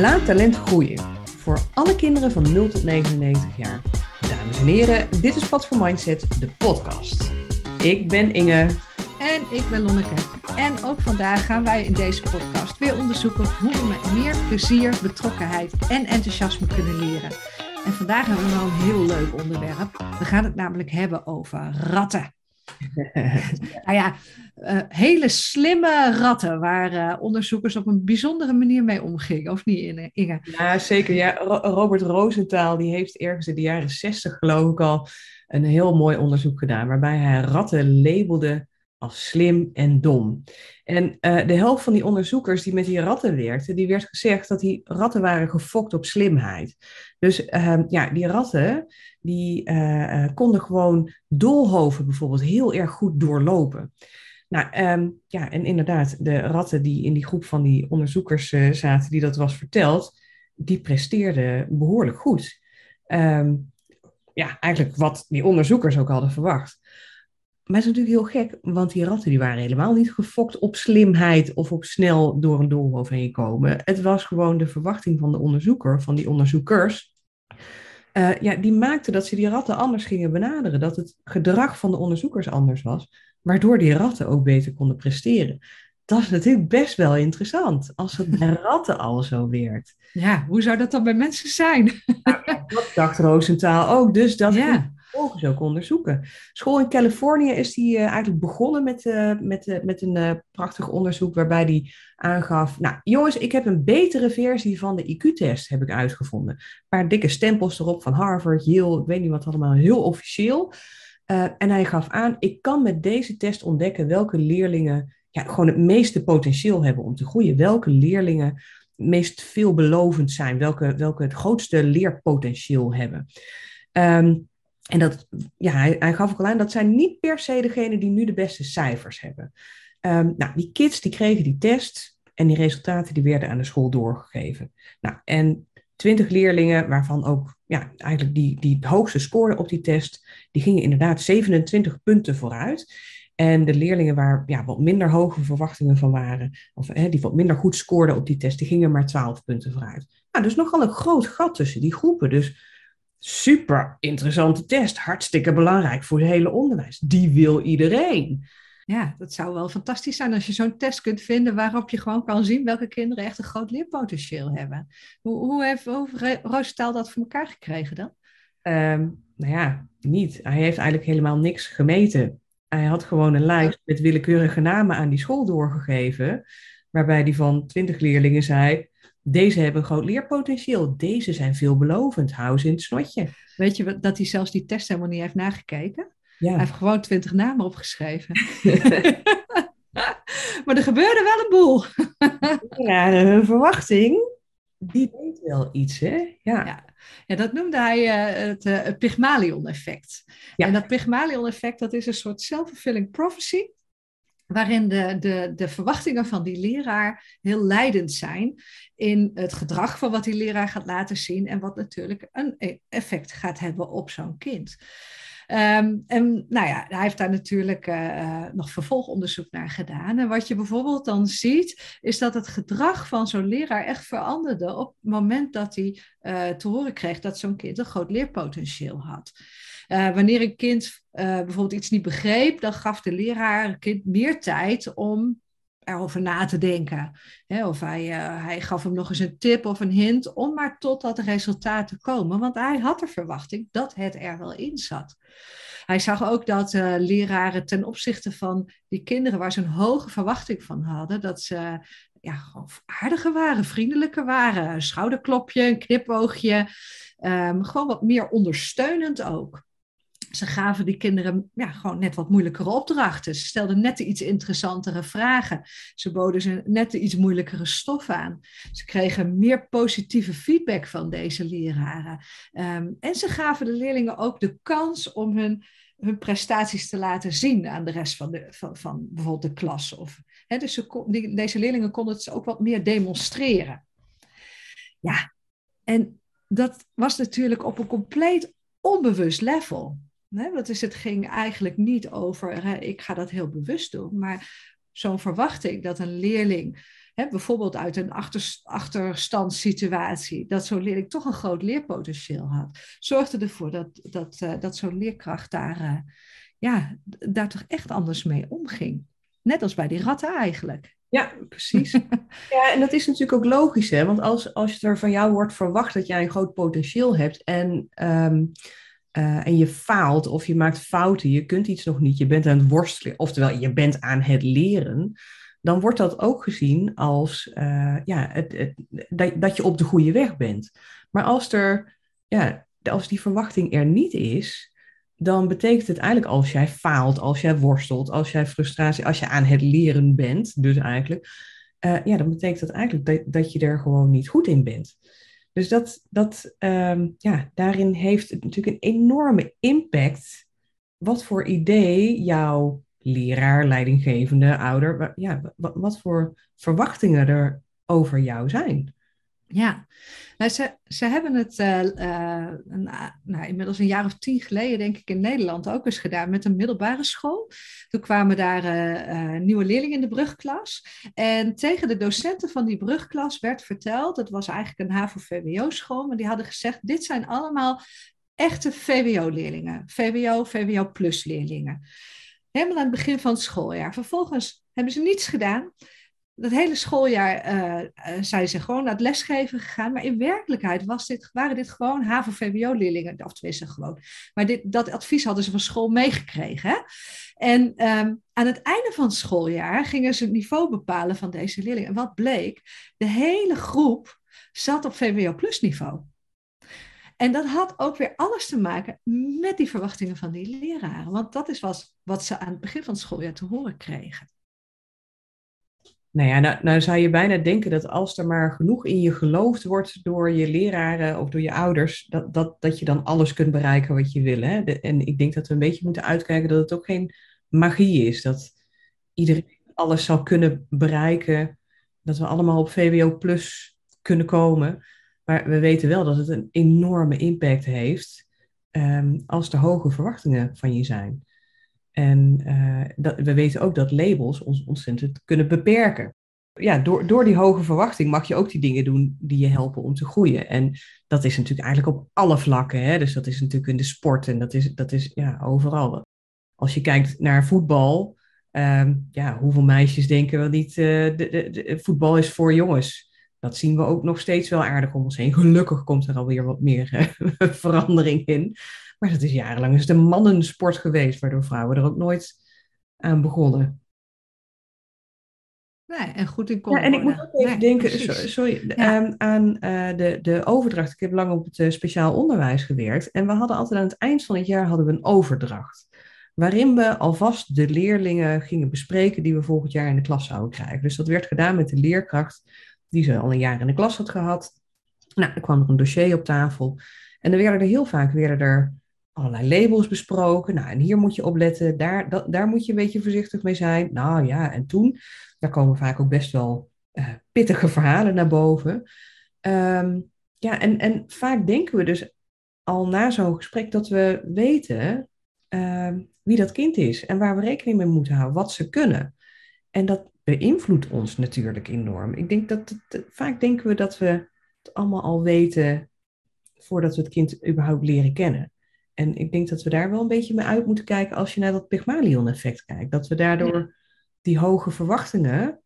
Laat talent groeien. Voor alle kinderen van 0 tot 99 jaar. Dames en heren, dit is Pad voor Mindset, de podcast. Ik ben Inge. En ik ben Lonneke. En ook vandaag gaan wij in deze podcast weer onderzoeken hoe we met meer plezier, betrokkenheid en enthousiasme kunnen leren. En vandaag hebben we wel een heel leuk onderwerp. We gaan het namelijk hebben over ratten. Nou ja, uh, hele slimme ratten waar uh, onderzoekers op een bijzondere manier mee omgingen, of niet, Inge? Ja, zeker. Ja, Robert Rosenthal die heeft ergens in de jaren zestig, geloof ik al, een heel mooi onderzoek gedaan, waarbij hij ratten labelde als slim en dom. En uh, de helft van die onderzoekers die met die ratten werkten, die werd gezegd dat die ratten waren gefokt op slimheid. Dus uh, ja, die ratten, die uh, konden gewoon doolhoven bijvoorbeeld heel erg goed doorlopen. Nou, um, ja, en inderdaad, de ratten die in die groep van die onderzoekers zaten, die dat was verteld, die presteerden behoorlijk goed. Um, ja, eigenlijk wat die onderzoekers ook hadden verwacht. Maar het is natuurlijk heel gek, want die ratten die waren helemaal niet gefokt op slimheid of op snel door een doolhof heen komen. Het was gewoon de verwachting van de onderzoeker, van die onderzoekers. Uh, ja, die maakte dat ze die ratten anders gingen benaderen. Dat het gedrag van de onderzoekers anders was, waardoor die ratten ook beter konden presteren. Dat is natuurlijk best wel interessant, als het bij ratten al zo werkt. Ja, hoe zou dat dan bij mensen zijn? Nou, dat dacht Roosentaal ook, dus dat ja vervolgens ook onderzoeken. School in Californië is die uh, eigenlijk begonnen met, uh, met, uh, met een prachtig onderzoek waarbij die aangaf, nou jongens, ik heb een betere versie van de IQ-test heb ik uitgevonden. Een paar dikke stempels erop van Harvard, Yale, ik weet niet wat allemaal, heel officieel. en hij gaf aan, ik kan met deze test ontdekken welke leerlingen ja, gewoon het meeste potentieel hebben om te groeien. Welke leerlingen meest veelbelovend zijn, welke, welke het grootste leerpotentieel hebben. Um, en dat, ja, hij, gaf ook al aan, dat zijn niet per se degenen die nu de beste cijfers hebben. Um, nou, die kids die kregen die test en die resultaten die werden aan de school doorgegeven. Nou, en twintig leerlingen, waarvan ook ja, eigenlijk die, die het hoogste scoorden op die test, die gingen inderdaad 27 punten vooruit. En de leerlingen waar ja, wat minder hoge verwachtingen van waren, of hè, die wat minder goed scoorden op die test, die gingen maar 12 punten vooruit. Nou, dus nogal een groot gat tussen die groepen. Dus super interessante test. Hartstikke belangrijk voor het hele onderwijs. Die wil iedereen. Ja, dat zou wel fantastisch zijn als je zo'n test kunt vinden waarop je gewoon kan zien welke kinderen echt een groot leerpotentieel hebben. Hoe, hoe heeft Roosentaal dat voor elkaar gekregen dan? Um, nou ja, niet. Hij heeft eigenlijk helemaal niks gemeten. Hij had gewoon een lijst met willekeurige namen aan die school doorgegeven, waarbij hij van twintig leerlingen zei, deze hebben groot leerpotentieel. Deze zijn veelbelovend. Hou ze in het snotje. Weet je dat hij zelfs die test helemaal niet heeft nagekeken? Ja. Hij heeft gewoon twintig namen opgeschreven. maar er gebeurde wel een boel. ja, hun verwachting, die weet wel iets, hè? Ja. ja. ja dat noemde hij uh, het, uh, Pygmalion-effect. Ja. En dat Pygmalion-effect, dat is een soort self-fulfilling prophecy waarin de, de, de verwachtingen van die leraar heel leidend zijn in het gedrag van wat die leraar gaat laten zien en wat natuurlijk een e-, effect gaat hebben op zo'n kind. Um, en nou ja, hij heeft daar natuurlijk uh, nog vervolgonderzoek naar gedaan. En wat je bijvoorbeeld dan ziet, is dat het gedrag van zo'n leraar echt veranderde op het moment dat hij uh, te horen kreeg dat zo'n kind een groot leerpotentieel had. Wanneer een kind bijvoorbeeld iets niet begreep, dan gaf de leraar het kind meer tijd om erover na te denken. of hij, uh, hij gaf hem nog eens een tip of een hint om maar tot dat resultaat te komen. Want hij had de verwachting dat het er wel in zat. Hij zag ook dat uh, leraren ten opzichte van die kinderen waar ze een hoge verwachting van hadden, dat ze ja, gewoon aardiger waren, vriendelijker waren. Een schouderklopje, een knipoogje. Um, gewoon wat meer ondersteunend ook ze gaven die kinderen ja, gewoon net wat moeilijkere opdrachten. Ze stelden net de iets interessantere vragen. Ze boden ze net de iets moeilijkere stof aan. Ze kregen meer positieve feedback van deze leraren. Um, en ze gaven de leerlingen ook de kans om hun, hun prestaties te laten zien aan de rest van, de, van, van bijvoorbeeld de klas. Of, dus deze leerlingen konden het ook wat meer demonstreren. Ja, en dat was natuurlijk op een compleet onbewust level. Nee, want dus het ging eigenlijk niet over, hè, ik ga dat heel bewust doen, maar zo'n verwachting dat een leerling hè, bijvoorbeeld uit een achter, achterstandssituatie, dat zo'n leerling toch een groot leerpotentieel had, zorgde ervoor dat, dat, uh, dat zo'n leerkracht daar, uh, ja, daar toch echt anders mee omging. Net als bij die ratten eigenlijk. Ja, precies. ja, en dat is natuurlijk ook logisch, hè? Want als, als er van jou wordt verwacht dat jij een groot potentieel hebt en, um, uh, en je faalt of je maakt fouten, je kunt iets nog niet, je bent aan het worstelen, oftewel je bent aan het leren, dan wordt dat ook gezien als uh, ja, het, het, dat, dat je op de goede weg bent. Maar als, er, ja, als die verwachting er niet is, dan betekent het eigenlijk als jij faalt, als jij worstelt, als jij frustratie, als je aan het leren bent, dus eigenlijk, uh, ja, dan betekent dat eigenlijk dat, dat je er gewoon niet goed in bent. Dus dat, dat um, ja, daarin heeft het natuurlijk een enorme impact wat voor idee jouw leraar, leidinggevende, ouder, ja, wat, wat voor verwachtingen er over jou zijn. Ja, nou, ze, ze hebben het uh, uh, een, nou, inmiddels een jaar of tien geleden, denk ik, in Nederland ook eens gedaan met een middelbare school. Toen kwamen daar nieuwe leerlingen in de brugklas. En tegen de docenten van die brugklas werd verteld, het was eigenlijk een HAVO-VWO-school, maar die hadden gezegd, dit zijn allemaal echte VWO-leerlingen. VWO, VWO-plus leerlingen. Helemaal aan het begin van het schooljaar. Vervolgens hebben ze niets gedaan dat hele schooljaar uh, uh, zijn ze gewoon naar het lesgeven gegaan. Maar in werkelijkheid was dit, waren dit gewoon HAVO-VWO-leerlingen. Of tenminste gewoon. Maar dit, dat advies hadden ze van school meegekregen. En um, aan het einde van het schooljaar gingen ze het niveau bepalen van deze leerlingen. En wat bleek? De hele groep zat op VWO-plus niveau. En dat had ook weer alles te maken met die verwachtingen van die leraren. Want dat is was wat ze aan het begin van het schooljaar te horen kregen. Nou ja, nou, nou, zou je bijna denken dat als er maar genoeg in je geloofd wordt door je leraren of door je ouders, dat, dat, dat je dan alles kunt bereiken wat je wil. Hè? en ik denk dat we een beetje moeten uitkijken dat het ook geen magie is. Dat iedereen alles zal kunnen bereiken. Dat we allemaal op VWO plus kunnen komen. Maar we weten wel dat het een enorme impact heeft um, als er hoge verwachtingen van je zijn. En uh, dat, we weten ook dat labels ons ontzettend kunnen beperken. Ja, door, door die hoge verwachting mag je ook die dingen doen die je helpen om te groeien. En dat is natuurlijk eigenlijk op alle vlakken. Hè? Dus dat is natuurlijk in de sport en dat is, dat is ja, overal. Als je kijkt naar voetbal, um, ja, hoeveel meisjes denken wel niet, uh, de, de, de, voetbal is voor jongens. Dat zien we ook nog steeds wel aardig om ons heen. Gelukkig komt er alweer wat meer uh, verandering in. Maar dat is jarenlang is het een mannensport geweest, waardoor vrouwen er ook nooit aan begonnen. Nee, en goed in Ja, en ik moet ook even denken sorry, ja. um, aan uh, de, de overdracht. Ik heb lang op het uh, speciaal onderwijs gewerkt. En we hadden altijd aan het eind van het jaar hadden we een overdracht. Waarin we alvast de leerlingen gingen bespreken die we volgend jaar in de klas zouden krijgen. Dus dat werd gedaan met de leerkracht die ze al een jaar in de klas had gehad. Nou, er kwam er een dossier op tafel. En er werden er heel vaak werden er allerlei labels besproken. Nou, en hier moet je op letten, daar, daar moet je een beetje voorzichtig mee zijn. Nou ja, en toen, daar komen vaak ook best wel uh, pittige verhalen naar boven. Um, ja, en, en vaak denken we dus al na zo'n gesprek dat we weten uh, wie dat kind is en waar we rekening mee moeten houden, wat ze kunnen. En dat beïnvloedt ons natuurlijk enorm. Ik denk dat het, vaak denken we dat we het allemaal al weten voordat we het kind überhaupt leren kennen. En ik denk dat we daar wel een beetje mee uit moeten kijken als je naar dat Pygmalion-effect kijkt. Dat we daardoor die hoge verwachtingen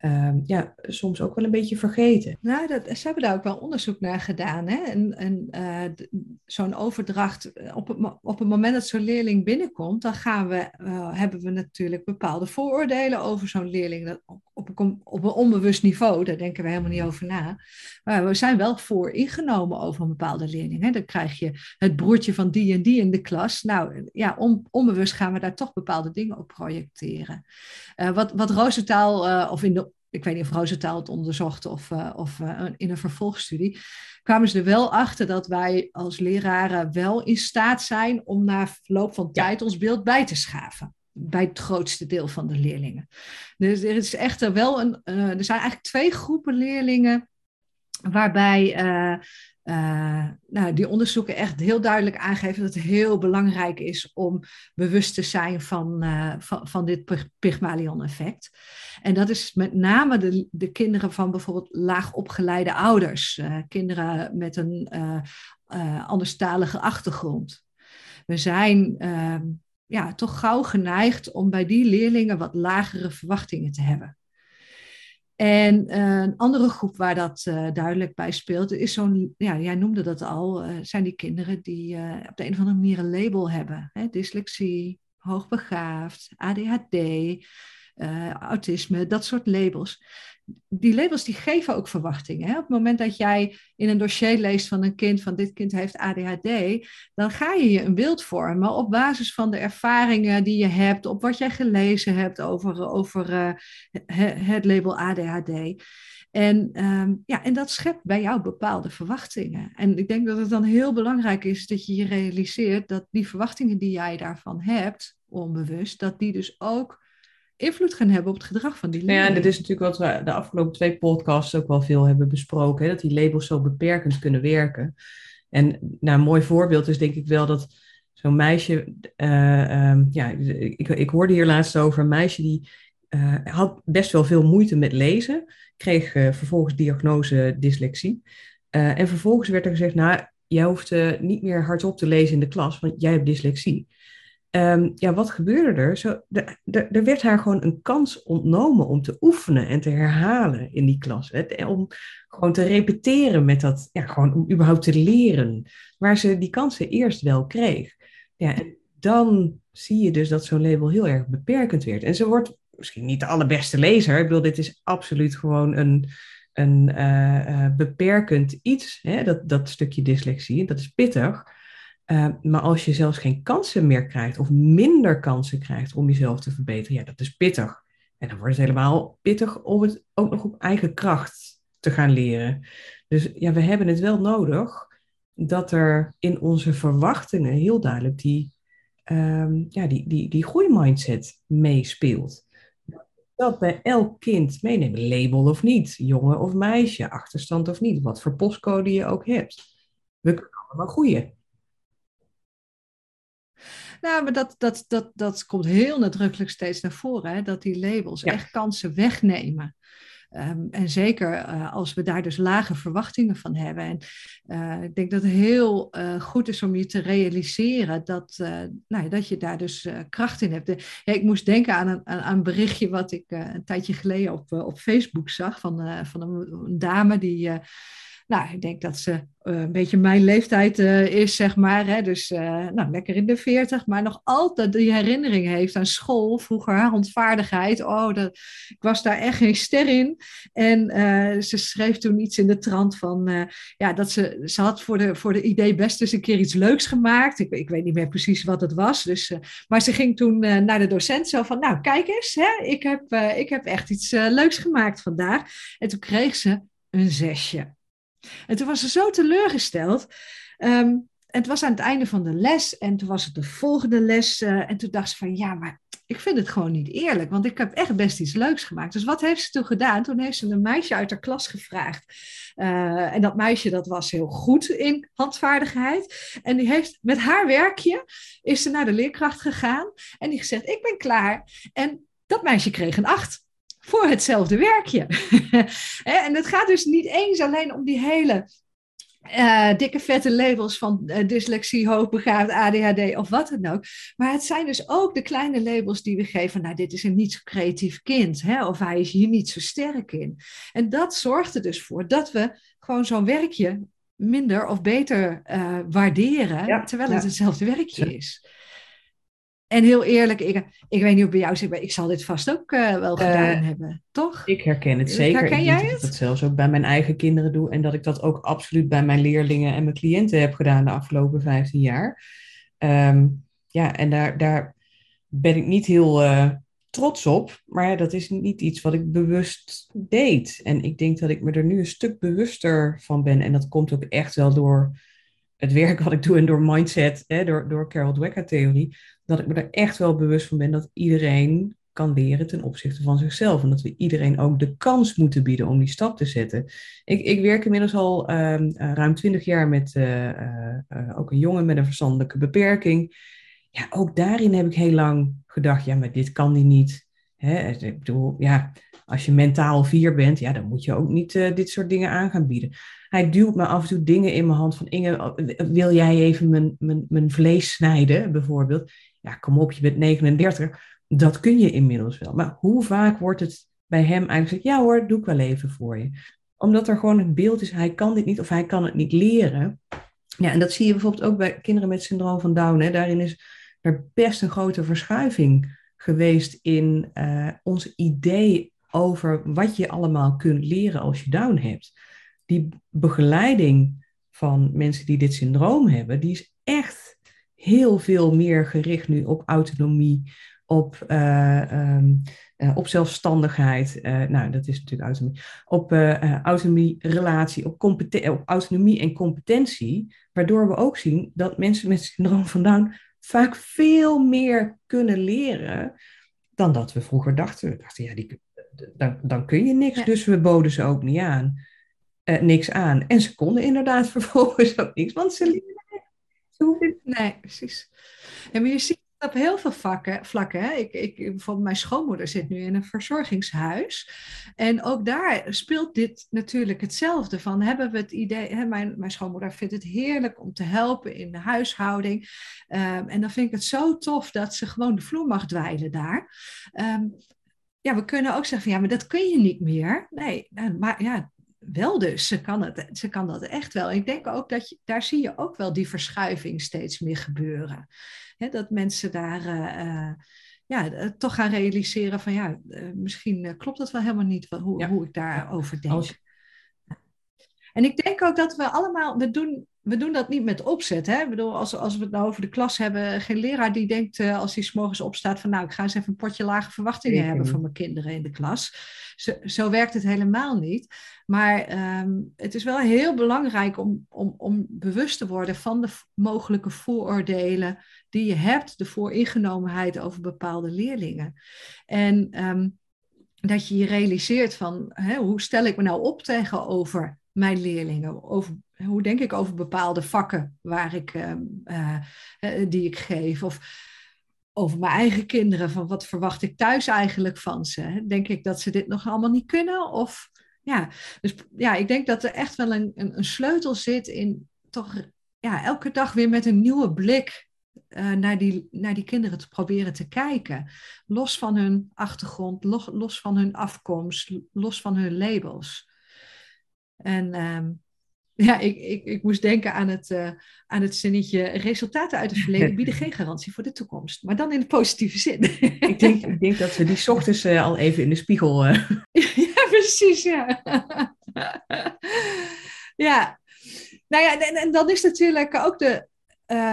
um, ja, soms ook wel een beetje vergeten. Nou, dat, ze hebben daar ook wel onderzoek naar gedaan. Hè? En, uh, zo'n overdracht, eh, op het, op het moment dat zo'n leerling binnenkomt, dan gaan we, uh, hebben we natuurlijk bepaalde vooroordelen over zo'n leerling. Dat op, een, op een onbewust niveau, daar denken we helemaal niet over na. Maar we zijn wel voor ingenomen over een bepaalde leerling. Hè? Dan krijg je het broertje van die en die in de klas. Nou ja, on, onbewust gaan we daar toch bepaalde dingen op projecteren. Wat, wat Roosentaal, of in de ik weet niet of Roosentaal het onderzocht of, uh, of uh, in een vervolgstudie, kwamen ze er wel achter dat wij als leraren wel in staat zijn om na verloop van tijd ja. ons beeld bij te schaven. Bij het grootste deel van de leerlingen. Dus er is echter wel een. Uh, er zijn eigenlijk twee groepen leerlingen waarbij uh, nou, die onderzoeken echt heel duidelijk aangeven dat het heel belangrijk is om bewust te zijn van, uh, van, dit Pygmalion-effect. En dat is met name de, de kinderen van bijvoorbeeld laag opgeleide ouders, kinderen met een anderstalige achtergrond. We zijn ja, toch gauw geneigd om bij die leerlingen wat lagere verwachtingen te hebben. En uh, een andere groep waar dat uh, duidelijk bij speelt, is zo'n, ja, jij noemde dat al, uh, zijn die kinderen die op de een of andere manier een label hebben. Hè? Dyslexie, hoogbegaafd, ADHD, autisme, dat soort labels die labels die geven ook verwachtingen. Op het moment dat jij in een dossier leest van een kind van dit kind heeft ADHD, dan ga je je een beeld vormen op basis van de ervaringen die je hebt, op wat jij gelezen hebt over, over uh, het label ADHD. En, um, ja, en dat schept bij jou bepaalde verwachtingen. En ik denk dat het dan heel belangrijk is dat je je realiseert dat die verwachtingen die jij daarvan hebt, onbewust, dat die dus ook invloed gaan hebben op het gedrag van die leerling. Ja, en dit is natuurlijk wat we de afgelopen twee podcasts ook wel veel hebben besproken, hè, dat die labels zo beperkend kunnen werken. En nou, een mooi voorbeeld is denk ik wel dat zo'n meisje, uh, um, ja, ik, ik hoorde hier laatst over een meisje die uh, had best wel veel moeite met lezen, kreeg uh, vervolgens diagnose dyslexie. en vervolgens werd er gezegd, nou, jij hoeft niet meer hardop te lezen in de klas, want jij hebt dyslexie. Um, ja, wat gebeurde er? Zo, er werd haar gewoon een kans ontnomen om te oefenen en te herhalen in die klas. Hè? Om gewoon te repeteren met dat, ja, gewoon om überhaupt te leren. Waar ze die kansen eerst wel kreeg. Ja, en dan zie je dus dat zo'n label heel erg beperkend werd. En ze wordt misschien niet de allerbeste lezer. Ik bedoel, dit is absoluut gewoon een, een uh, uh, beperkend iets, hè? Dat, dat stukje dyslexie. Dat is pittig. Uh, maar als je zelfs geen kansen meer krijgt of minder kansen krijgt om jezelf te verbeteren, ja, dat is pittig. En dan wordt het helemaal pittig om het ook nog op eigen kracht te gaan leren. Dus ja, we hebben het wel nodig dat er in onze verwachtingen heel duidelijk die, um, ja, die, die, die groeimindset meespeelt. Dat bij elk kind meenemen, label of niet, jongen of meisje, achterstand of niet, wat voor postcode je ook hebt. We kunnen allemaal groeien. Nou, maar dat, dat, dat, dat komt heel nadrukkelijk steeds naar voren, hè? dat die labels echt kansen wegnemen. Um, en zeker uh, als we daar dus lage verwachtingen van hebben. En uh, ik denk dat het heel uh, goed is om je te realiseren dat, nou, dat je daar dus kracht in hebt. ja, ik moest denken aan een, aan een berichtje wat ik een tijdje geleden op, op Facebook zag van, van een, een dame die nou, ik denk dat ze uh, een beetje mijn leeftijd uh, is, zeg maar. Hè? Dus uh, nou, lekker in de veertig, maar nog altijd die herinnering heeft aan school, vroeger handvaardigheid. Oh, dat, ik was daar echt geen ster in. En ze schreef toen iets in de trant van, ja, dat ze, ze had voor de, voor de idee best eens een keer iets leuks gemaakt. Ik, ik weet niet meer precies wat het was. Dus, maar ze ging toen naar de docent zo van, nou, kijk eens, hè? Ik, heb, ik heb echt iets leuks gemaakt vandaag. En toen kreeg ze een zesje. En toen was ze zo teleurgesteld. Um, en het was aan het einde van de les en toen was het de volgende les. Uh, en toen dacht ze van ja, maar ik vind het gewoon niet eerlijk, want ik heb echt best iets leuks gemaakt. Dus wat heeft ze toen gedaan? Toen heeft ze een meisje uit haar klas gevraagd. Uh, en dat meisje dat was heel goed in handvaardigheid. En die heeft met haar werkje is ze naar de leerkracht gegaan en die gezegd ik ben klaar. En dat meisje kreeg een acht voor hetzelfde werkje. en het gaat dus niet eens alleen om die hele uh, dikke vette labels van uh, dyslexie, hoogbegaafd, ADHD of wat dan ook. Maar het zijn dus ook de kleine labels die we geven. Nou, dit is een niet zo creatief kind. Hè? Of hij is hier niet zo sterk in. En dat zorgt er dus voor dat we gewoon zo'n werkje minder of beter uh, waarderen. terwijl het hetzelfde werkje is. En heel eerlijk, ik, ik weet niet hoe bij jou zit, maar ik zal dit vast ook uh, wel uh, gedaan hebben, toch? Ik herken het zeker. Herken jij het? Dat ik het zelfs ook bij mijn eigen kinderen doe en dat ik dat ook absoluut bij mijn leerlingen en mijn cliënten heb gedaan de afgelopen 15 jaar. Um, ja, en daar, daar ben ik niet heel uh, trots op, maar dat is niet iets wat ik bewust deed. En ik denk dat ik me er nu een stuk bewuster van ben en dat komt ook echt wel door het werk wat ik doe en door mindset, hè, door, door Carol Dwecker theorie, dat ik me er echt wel bewust van ben dat iedereen kan leren ten opzichte van zichzelf. En dat we iedereen ook de kans moeten bieden om die stap te zetten. Ik, ik werk inmiddels al um, ruim twintig jaar met uh, uh, ook een jongen met een verstandelijke beperking. Ja, ook daarin heb ik heel lang gedacht, ja, maar dit kan die niet. Hè? Ik bedoel, ja, als je mentaal vier bent, ja, dan moet je ook niet dit soort dingen aan gaan bieden. Hij duwt me af en toe dingen in mijn hand van Inge, wil jij even mijn, mijn, mijn vlees snijden, bijvoorbeeld? Ja, kom op, je bent 39. Dat kun je inmiddels wel. Maar hoe vaak wordt het bij hem eigenlijk ja hoor, doe ik wel even voor je. Omdat er gewoon een beeld is, hij kan dit niet of hij kan het niet leren. Ja, en dat zie je bijvoorbeeld ook bij kinderen met syndroom van Down. Hè. Daarin is er best een grote verschuiving geweest in uh, ons idee over wat je allemaal kunt leren als je Down hebt. Die begeleiding van mensen die dit syndroom hebben, die is echt heel veel meer gericht nu op autonomie, op, uh, um, uh, op zelfstandigheid. Uh, nou, dat is natuurlijk autonomie. Op autonomie, relatie, op, op autonomie en competentie. Waardoor we ook zien dat mensen met syndroom van Down vaak veel meer kunnen leren dan dat we vroeger dachten. We dachten, ja, die, dan, dan kun je niks. Dus we boden ze ook niet aan. Niks aan. En ze konden inderdaad vervolgens ook niks, want ze lieten Nee, precies. En maar je ziet op heel veel vakken, vlakken. Hè. Ik, ik, bijvoorbeeld mijn schoonmoeder zit nu in een verzorgingshuis. En ook daar speelt dit natuurlijk hetzelfde. Van hebben we het idee, hè, mijn, mijn schoonmoeder vindt het heerlijk om te helpen in de huishouding. Um, en dan vind ik het zo tof dat ze gewoon de vloer mag dweilen daar. Um, ja, we kunnen ook zeggen van ja, maar dat kun je niet meer. Nee, nou, maar ja, wel dus. Ze kan, het, ze kan dat echt wel. Ik denk ook dat je, daar zie je ook wel die verschuiving steeds meer gebeuren. dat mensen daar uh, ja, eh, toch gaan realiseren van ja, misschien klopt dat wel helemaal niet hoe, hoe ik daarover denk. En ik denk ook dat we allemaal, we doen we doen dat niet met opzet. Hè? Ik bedoel, als, als we het nou over de klas hebben, geen leraar die denkt uh, als hij s morgens opstaat van nou, ik ga eens even een potje lage verwachtingen hebben voor mijn kinderen in de klas. Zo, zo werkt het helemaal niet. Maar um, het is wel heel belangrijk om, om, om bewust te worden van de mogelijke vooroordelen die je hebt, de vooringenomenheid over bepaalde leerlingen. En um, dat je je realiseert van hè, hoe stel ik me nou op tegenover mijn leerlingen? Over, hoe denk ik over bepaalde vakken waar ik, uh, die ik geef? Of over mijn eigen kinderen, van wat verwacht ik thuis eigenlijk van ze? Denk ik dat ze dit nog allemaal niet kunnen? Of ja, dus ja, ik denk dat er echt wel een, een, een sleutel zit in toch ja, elke dag weer met een nieuwe blik uh, naar, die, naar die kinderen te proberen te kijken. Los van hun achtergrond, los, los van hun afkomst, los van hun labels. En um, ja, ik, ik, ik moest denken aan het, uh, aan het zinnetje: resultaten uit het verleden bieden geen garantie voor de toekomst. Maar dan in de positieve zin. ik, denk, ik denk dat we die ochtends uh, al even in de spiegel. Uh... ja, precies, ja. ja. Nou ja, en, en dan is natuurlijk ook de,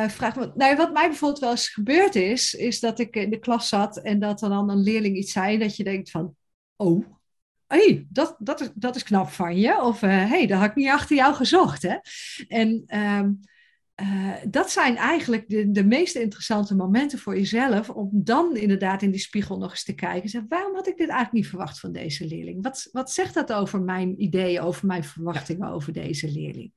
vraag. Nou, wat mij bijvoorbeeld wel eens gebeurd is, is dat ik in de klas zat en dat er dan een leerling iets zei dat je denkt van, oh, hey, dat, dat, is, dat is knap van je. Of hé, uh, hey, dat had ik niet achter jou gezocht. Hè? En uh, uh, dat zijn eigenlijk de, de meest interessante momenten voor jezelf. Om dan inderdaad in die spiegel nog eens te kijken. Zeg, waarom had ik dit eigenlijk niet verwacht van deze leerling? Wat, wat zegt dat over mijn ideeën, over mijn verwachtingen over deze leerling?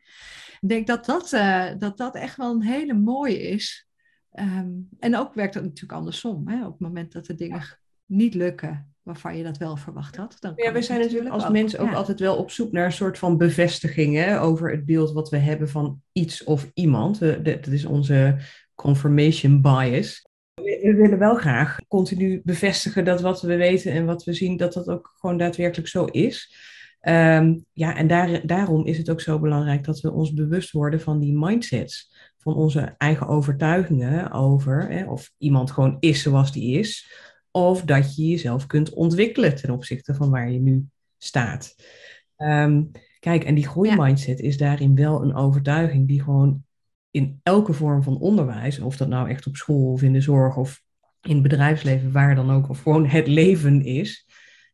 Ik denk dat dat, uh, dat, dat echt wel een hele mooie is. Um, en ook werkt dat natuurlijk andersom. Hè? Op het moment dat de dingen niet lukken, waarvan je dat wel verwacht had. Dan ja, we zijn natuurlijk als mensen ook altijd wel op zoek naar een soort van bevestiging hè, over het beeld wat we hebben van iets of iemand. Dat is onze confirmation bias. We willen wel graag continu bevestigen dat wat we weten en wat we zien, dat dat ook gewoon daadwerkelijk zo is. Um, ja, en daar, daarom is het ook zo belangrijk dat we ons bewust worden van die mindsets, van onze eigen overtuigingen over hè, of iemand gewoon is zoals die is, of dat je jezelf kunt ontwikkelen ten opzichte van waar je nu staat. Um, kijk, en die groeimindset is daarin wel een overtuiging die gewoon in elke vorm van onderwijs, of dat nou echt op school of in de zorg of in het bedrijfsleven, waar dan ook, of gewoon het leven is,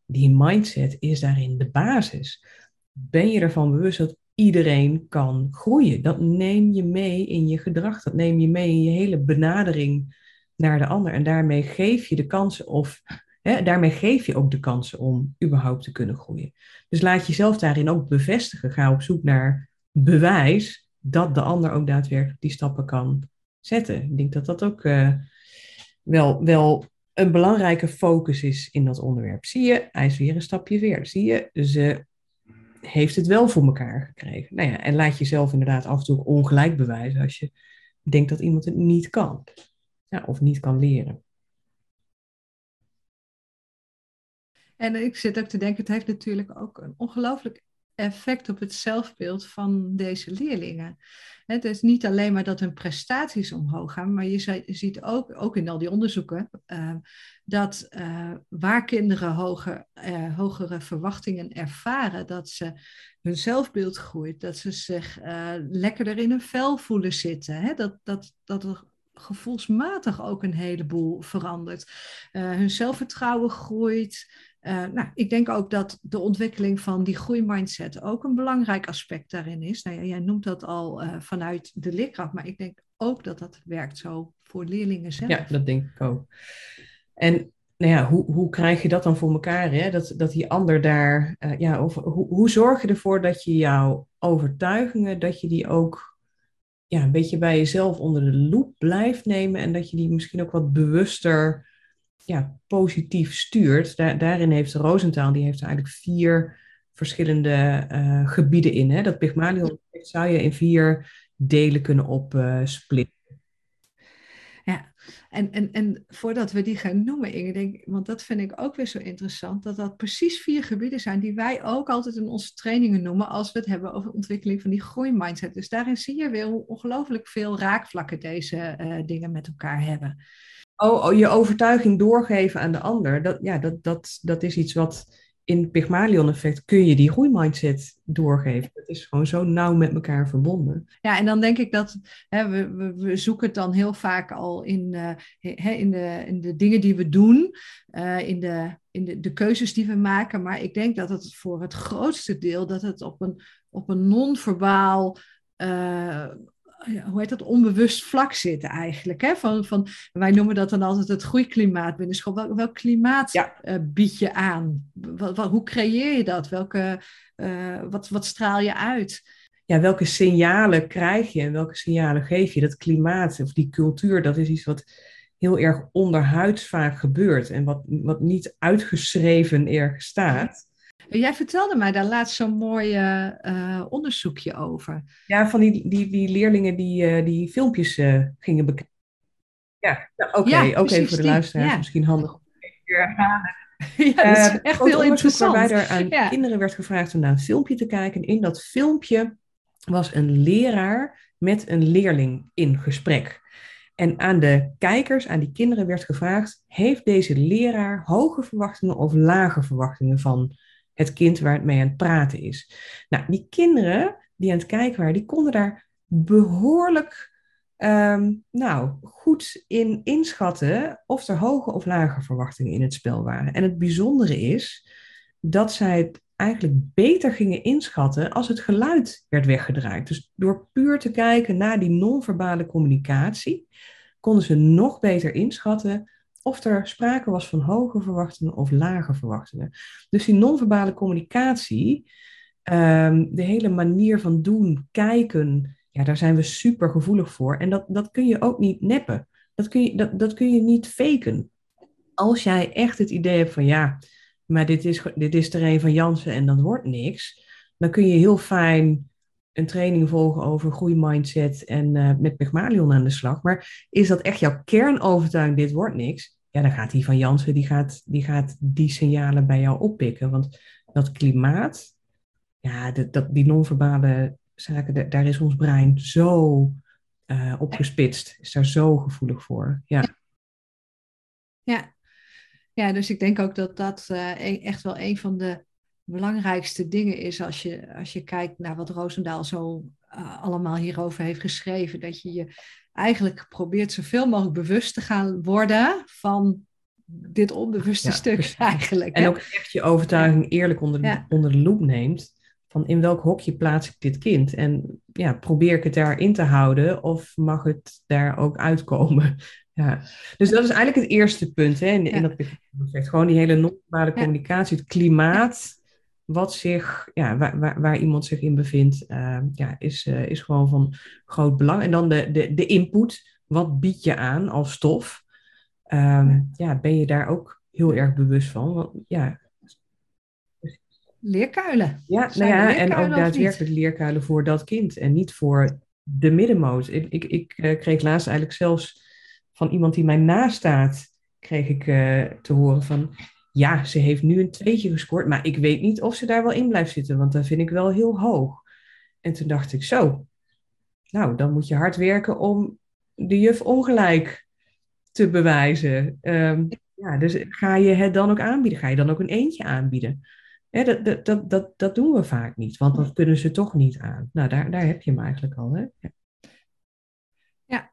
die mindset is daarin de basis. Ben je ervan bewust dat iedereen kan groeien? Dat neem je mee in je gedrag, dat neem je mee in je hele benadering naar de ander. En daarmee geef je de kans of Hè, daarmee geef je ook de kansen om überhaupt te kunnen groeien. Dus laat jezelf daarin ook bevestigen. Ga op zoek naar bewijs dat de ander ook daadwerkelijk die stappen kan zetten. Ik denk dat dat ook uh, wel, wel een belangrijke focus is in dat onderwerp. Zie je, hij is weer een stapje weer. Zie je, ze heeft het wel voor elkaar gekregen. Nou ja, en laat jezelf inderdaad af en toe ongelijk bewijzen als je denkt dat iemand het niet kan. Of niet kan leren. En ik zit ook te denken, het heeft natuurlijk ook een ongelooflijk effect op het zelfbeeld van deze leerlingen. Het is niet alleen maar dat hun prestaties omhoog gaan, maar je ziet ook, ook in al die onderzoeken, uh, dat uh, waar kinderen uh, hogere verwachtingen ervaren, dat ze hun zelfbeeld groeit, dat ze zich lekkerder in hun vel voelen zitten. Dat, dat, dat gevoelsmatig ook een heleboel verandert. hun zelfvertrouwen groeit. Uh, nou, ik denk ook dat de ontwikkeling van die groeimindset ook een belangrijk aspect daarin is. Nou jij noemt dat al uh, vanuit de leerkracht, maar ik denk ook dat dat werkt zo voor leerlingen zelf. Ja, dat denk ik ook. En nou ja, hoe, hoe krijg je dat dan voor elkaar? Hè? Dat, dat die ander daar, ja, hoe, hoe zorg je ervoor dat je jouw overtuigingen, dat je die ook ja, een beetje bij jezelf onder de loep blijft nemen en dat je die misschien ook wat bewuster ja, positief stuurt. Daar, daarin heeft Rosenthal, die heeft eigenlijk vier verschillende uh, gebieden in. Hè? Dat Pygmalion zou je in vier delen kunnen opsplitten. En, en, en voordat we die gaan noemen, Inge, want dat vind ik ook weer zo interessant, dat dat precies vier gebieden zijn die wij ook altijd in onze trainingen noemen als we het hebben over ontwikkeling van die groeimindset. Dus daarin zie je weer hoe ongelooflijk veel raakvlakken deze uh, dingen met elkaar hebben. Oh, oh, je overtuiging doorgeven aan de ander, dat, ja, dat, dat, dat is iets wat in het Pygmalion-effect kun je die groeimindset doorgeven. Het is gewoon zo nauw met elkaar verbonden. Ja, en dan denk ik dat hè, we, we, zoeken het dan heel vaak al in, uh, in, de, in de dingen die we doen, uh, in, de, in de, de keuzes die we maken. Maar ik denk dat het voor het grootste deel dat het op een, op een non-verbaal uh, hoe heet dat, onbewust vlak zitten eigenlijk. Hè? Van, van, wij noemen dat dan altijd het groeiklimaat binnen school. Wel, welk klimaat ja. uh, bied je aan? Wat, wat, hoe creëer je dat? Welke, uh, wat, wat straal je uit? Ja, welke signalen krijg je en welke signalen geef je? Dat klimaat of die cultuur, dat is iets wat heel erg onderhuids vaak gebeurt en wat, wat niet uitgeschreven ergens staat. Jij vertelde mij daar laatst zo'n mooi uh, onderzoekje over. Ja, van die, die, die leerlingen die, uh, die filmpjes uh, gingen bekijken. Ja, nou, oké, okay, ja, ook even voor de luisteraars ja. misschien handig. Ja, dat is echt heel interessant. Waarbij er aan ja. kinderen werd gevraagd om naar een filmpje te kijken. En in dat filmpje was een leraar met een leerling in gesprek. En aan de kijkers, aan die kinderen werd gevraagd: heeft deze leraar hoge verwachtingen of lage verwachtingen van het kind waar het mee aan het praten is. Nou, die kinderen die aan het kijken waren, die konden daar behoorlijk um, nou, goed in inschatten of er hoge of lage verwachtingen in het spel waren. En het bijzondere is dat zij het eigenlijk beter gingen inschatten als het geluid werd weggedraaid. Dus door puur te kijken naar die non-verbale communicatie, konden ze nog beter inschatten of er sprake was van hoge verwachtingen of lage verwachtingen. Dus die non-verbale communicatie, um, de hele manier van doen, kijken, ja, daar zijn we super gevoelig voor. En dat, dat kun je ook niet neppen. Dat kun, je, dat, dat kun je niet faken. Als jij echt het idee hebt van ja, maar dit is, dit is er een van Jansen en dat wordt niks, dan kun je heel fijn een training volgen over groeimindset en uh, met Pygmalion aan de slag. Maar is dat echt jouw kernovertuiging, dit wordt niks? Ja, dan gaat die van Jansen, die gaat, die gaat die signalen bij jou oppikken. Want dat klimaat, ja, dat, die non-verbale zaken, daar is ons brein zo uh, opgespitst. Is daar zo gevoelig voor. Ja. Ja. ja, dus ik denk ook dat dat uh, echt wel een van de belangrijkste dingen is als je, als je kijkt naar wat Roosendaal zo uh, allemaal hierover heeft geschreven. Dat je je eigenlijk probeert zoveel mogelijk bewust te gaan worden van dit onbewuste stuk eigenlijk. En ook echt je overtuiging eerlijk onder de, onder de loep neemt. Van in welk hokje plaats ik dit kind? En ja, probeer ik het daarin te houden of mag het daar ook uitkomen? ja. Dus dat is eigenlijk het eerste punt hè, in, in dat effect. Gewoon die hele non-verbale communicatie, het klimaat wat zich, ja, waar, waar, waar iemand zich in bevindt, uh, ja, is, uh, is gewoon van groot belang. En dan de, de, de input, wat bied je aan als stof? Um, ja, ben je daar ook heel erg bewust van? Want, ja. Leerkuilen. Ja, nou ja en ook daadwerkelijk leerkuilen voor dat kind en niet voor de middenmoot. Ik, ik, ik uh, kreeg laatst eigenlijk zelfs van iemand die mij nastaat, kreeg ik te horen van, ja, ze heeft nu een tweetje gescoord, maar ik weet niet of ze daar wel in blijft zitten, want dat vind ik wel heel hoog. En toen dacht ik, zo, nou, dan moet je hard werken om de juf ongelijk te bewijzen. Um, ja, dus ga je het dan ook aanbieden? Ga je dan ook een eentje aanbieden? Dat, dat, dat, dat doen we vaak niet, want dat kunnen ze toch niet aan. Nou, daar, daar heb je hem eigenlijk al. Hè? Ja.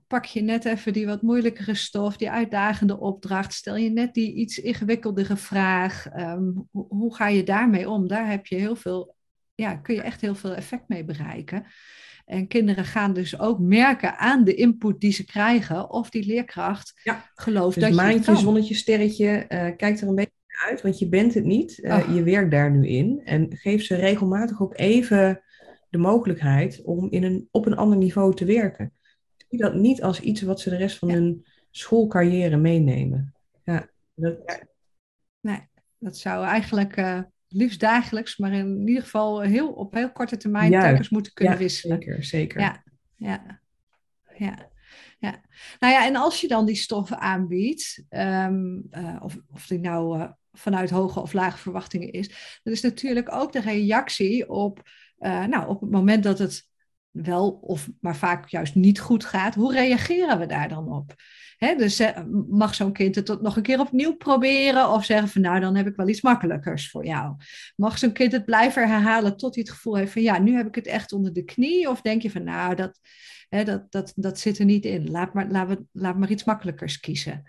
Pak je net even die wat moeilijkere stof, die uitdagende opdracht. Stel je net die iets ingewikkeldere vraag. Um, hoe, hoe, ga je daarmee om? Daar heb je heel veel, ja, kun je echt heel veel effect mee bereiken. En kinderen gaan dus ook merken aan de input die ze krijgen, of die leerkracht ja. gelooft dus dat maandje, je zonnetje, sterretje, uh, kijk er een beetje uit, want je bent het niet. Uh, oh. Je werkt daar nu in. En geef ze regelmatig ook even de mogelijkheid om in een, op een ander niveau te werken zie dat niet als iets wat ze de rest van hun schoolcarrière meenemen. Ja, dat... Nee, dat zou eigenlijk uh, liefst dagelijks, maar in ieder geval heel, op heel korte termijn telkens moeten kunnen ja, wisselen. Zeker, zeker. Ja, ja, ja. Ja, nou ja, en als je dan die stoffen aanbiedt, um, uh, of, of die nou uh, vanuit hoge of lage verwachtingen is, dan is natuurlijk ook de reactie op, nou, op het moment dat het wel of maar vaak juist niet goed gaat, hoe reageren we daar dan op? Dus uh, mag zo'n kind het nog een keer opnieuw proberen of zeggen van nou dan heb ik wel iets makkelijkers voor jou. Mag zo'n kind het blijven herhalen tot hij het gevoel heeft van ja nu heb ik het echt onder de knie of denk je van nou dat, dat, dat, dat zit er niet in, laat maar, laat, we, laat maar iets makkelijkers kiezen.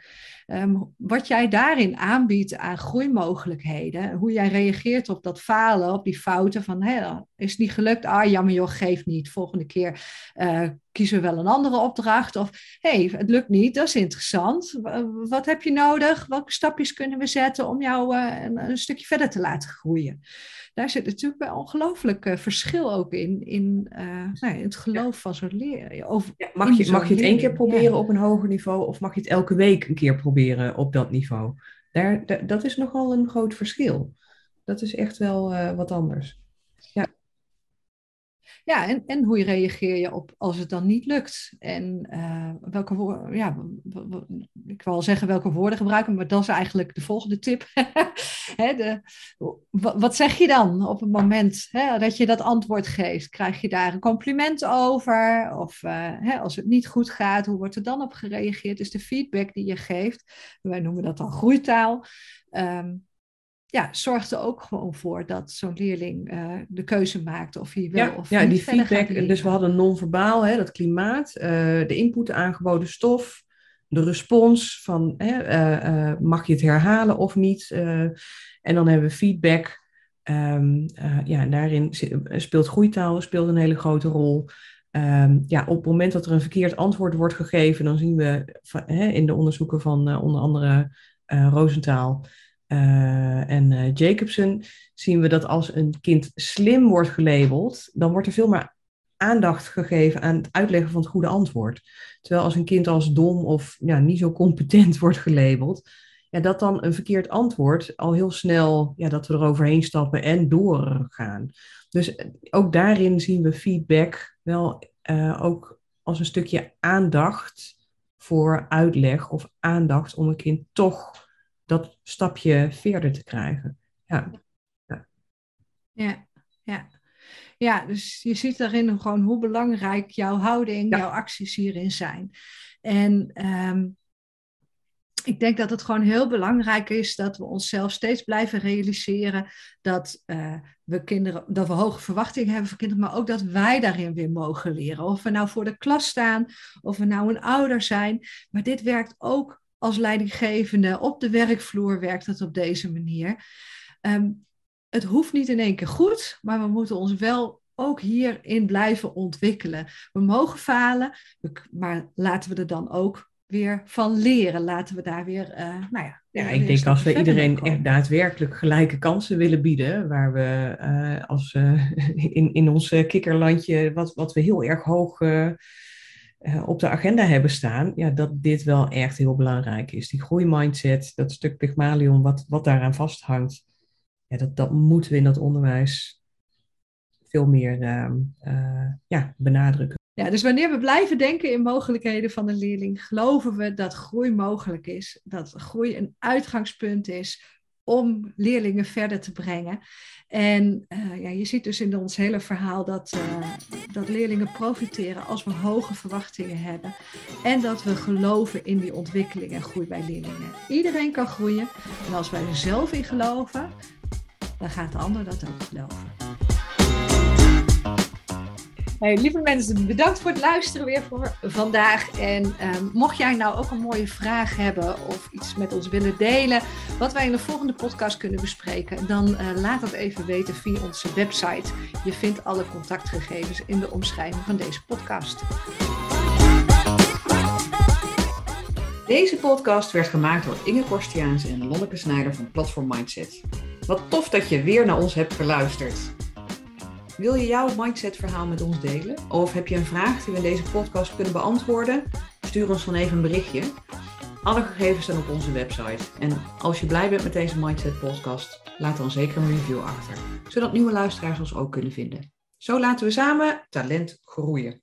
Um, wat jij daarin aanbiedt aan groeimogelijkheden, hoe jij reageert op dat falen, op die fouten van hé, is niet gelukt, ah jammer joh, geef niet, volgende keer uh, kiezen we wel een andere opdracht. Of hé, hey, het lukt niet, dat is interessant, wat heb je nodig, welke stapjes kunnen we zetten om jou een, een, stukje verder te laten groeien. Daar zit natuurlijk wel ongelooflijk uh, verschil ook in, in, nou, in het geloof ja. van zo'n ja, mag, je, mag je het één keer proberen ja. op een hoger niveau of mag je het elke week een keer proberen? op dat niveau. Daar, daar, dat is nogal een groot verschil. Dat is echt wel uh, wat anders. Ja. Ja, en, en hoe reageer je op als het dan niet lukt? En uh, welke woorden, ja, ik wil zeggen welke woorden gebruiken, maar dat is eigenlijk de volgende tip. hè, de, wat zeg je dan op het moment hè, dat je dat antwoord geeft? Krijg je daar een compliment over? Of uh, hè, als het niet goed gaat, hoe wordt er dan op gereageerd? Dus de feedback die je geeft, wij noemen dat dan groeitaal. Um, ja, zorgt er ook gewoon voor dat zo'n leerling uh, de keuze maakt of hij wel ja, of ja, niet die feedback. Dus we hadden non-verbaal, hè, dat klimaat, uh, de input, de aangeboden stof, de respons van hè, uh, mag je het herhalen of niet. en dan hebben we feedback. Um, ja, daarin speelt groeitaal speelt een hele grote rol. Um, ja, op het moment dat er een verkeerd antwoord wordt gegeven, dan zien we van, hè, in de onderzoeken van onder andere Roosentaal uh, en uh, Jacobson zien we dat als een kind slim wordt gelabeld, dan wordt er veel meer aandacht gegeven aan het uitleggen van het goede antwoord. Terwijl als een kind als dom of ja, niet zo competent wordt gelabeld, ja, dat dan een verkeerd antwoord al heel snel, ja, dat we er overheen stappen en doorgaan. Dus eh, ook daarin zien we feedback wel ook als een stukje aandacht voor uitleg of aandacht om een kind toch dat stapje verder te krijgen. Ja. Ja, ja. ja. ja dus je ziet daarin gewoon hoe belangrijk jouw houding, ja. jouw acties hierin zijn. En um, ik denk dat het gewoon heel belangrijk is dat we onszelf steeds blijven realiseren dat uh, we kinderen, dat we hoge verwachtingen hebben voor kinderen, maar ook dat wij daarin weer mogen leren. Of we nou voor de klas staan, of we nou een ouder zijn. Maar dit werkt ook als leidinggevende op de werkvloer werkt het op deze manier. Um, het hoeft niet in één keer goed, maar we moeten ons wel ook hierin blijven ontwikkelen. We mogen falen, maar laten we er dan ook weer van leren. Laten we daar weer, uh, nou ja. Ja, ik denk als we iedereen echt daadwerkelijk gelijke kansen willen bieden, waar we uh, als uh, in, in ons kikkerlandje, wat, wat we heel erg hoog op de agenda hebben staan, ja, dat dit wel echt heel belangrijk is. Die groeimindset, dat stuk Pygmalion, wat, wat daaraan vasthangt, ja, dat, dat moeten we in dat onderwijs veel meer ehm, ja, benadrukken. Ja, dus wanneer we blijven denken in mogelijkheden van een leerling, geloven we dat groei mogelijk is, dat groei een uitgangspunt is om leerlingen verder te brengen. En uh, ja, je ziet dus in ons hele verhaal dat, uh, dat leerlingen profiteren als we hoge verwachtingen hebben. En dat we geloven in die ontwikkeling en groei bij leerlingen. Iedereen kan groeien. En als wij er zelf in geloven, dan gaat de ander dat ook geloven. Lieve mensen, bedankt voor het luisteren weer voor vandaag. En ehm, mocht jij nou ook een mooie vraag hebben of iets met ons willen delen, wat wij in de volgende podcast kunnen bespreken, dan uh, laat dat even weten via onze website. Je vindt alle contactgegevens in de omschrijving van deze podcast. Deze podcast werd gemaakt door Inge Korstiaans en Lonneke Snijder van Platform Mindset. Wat tof dat je weer naar ons hebt geluisterd. Wil je jouw mindset-verhaal met ons delen? Of heb je een vraag die we in deze podcast kunnen beantwoorden? Stuur ons dan even een berichtje. Alle gegevens staan op onze website. En als je blij bent met deze Mindset podcast, laat dan zeker een review achter, zodat nieuwe luisteraars ons ook kunnen vinden. Zo laten we samen talent groeien.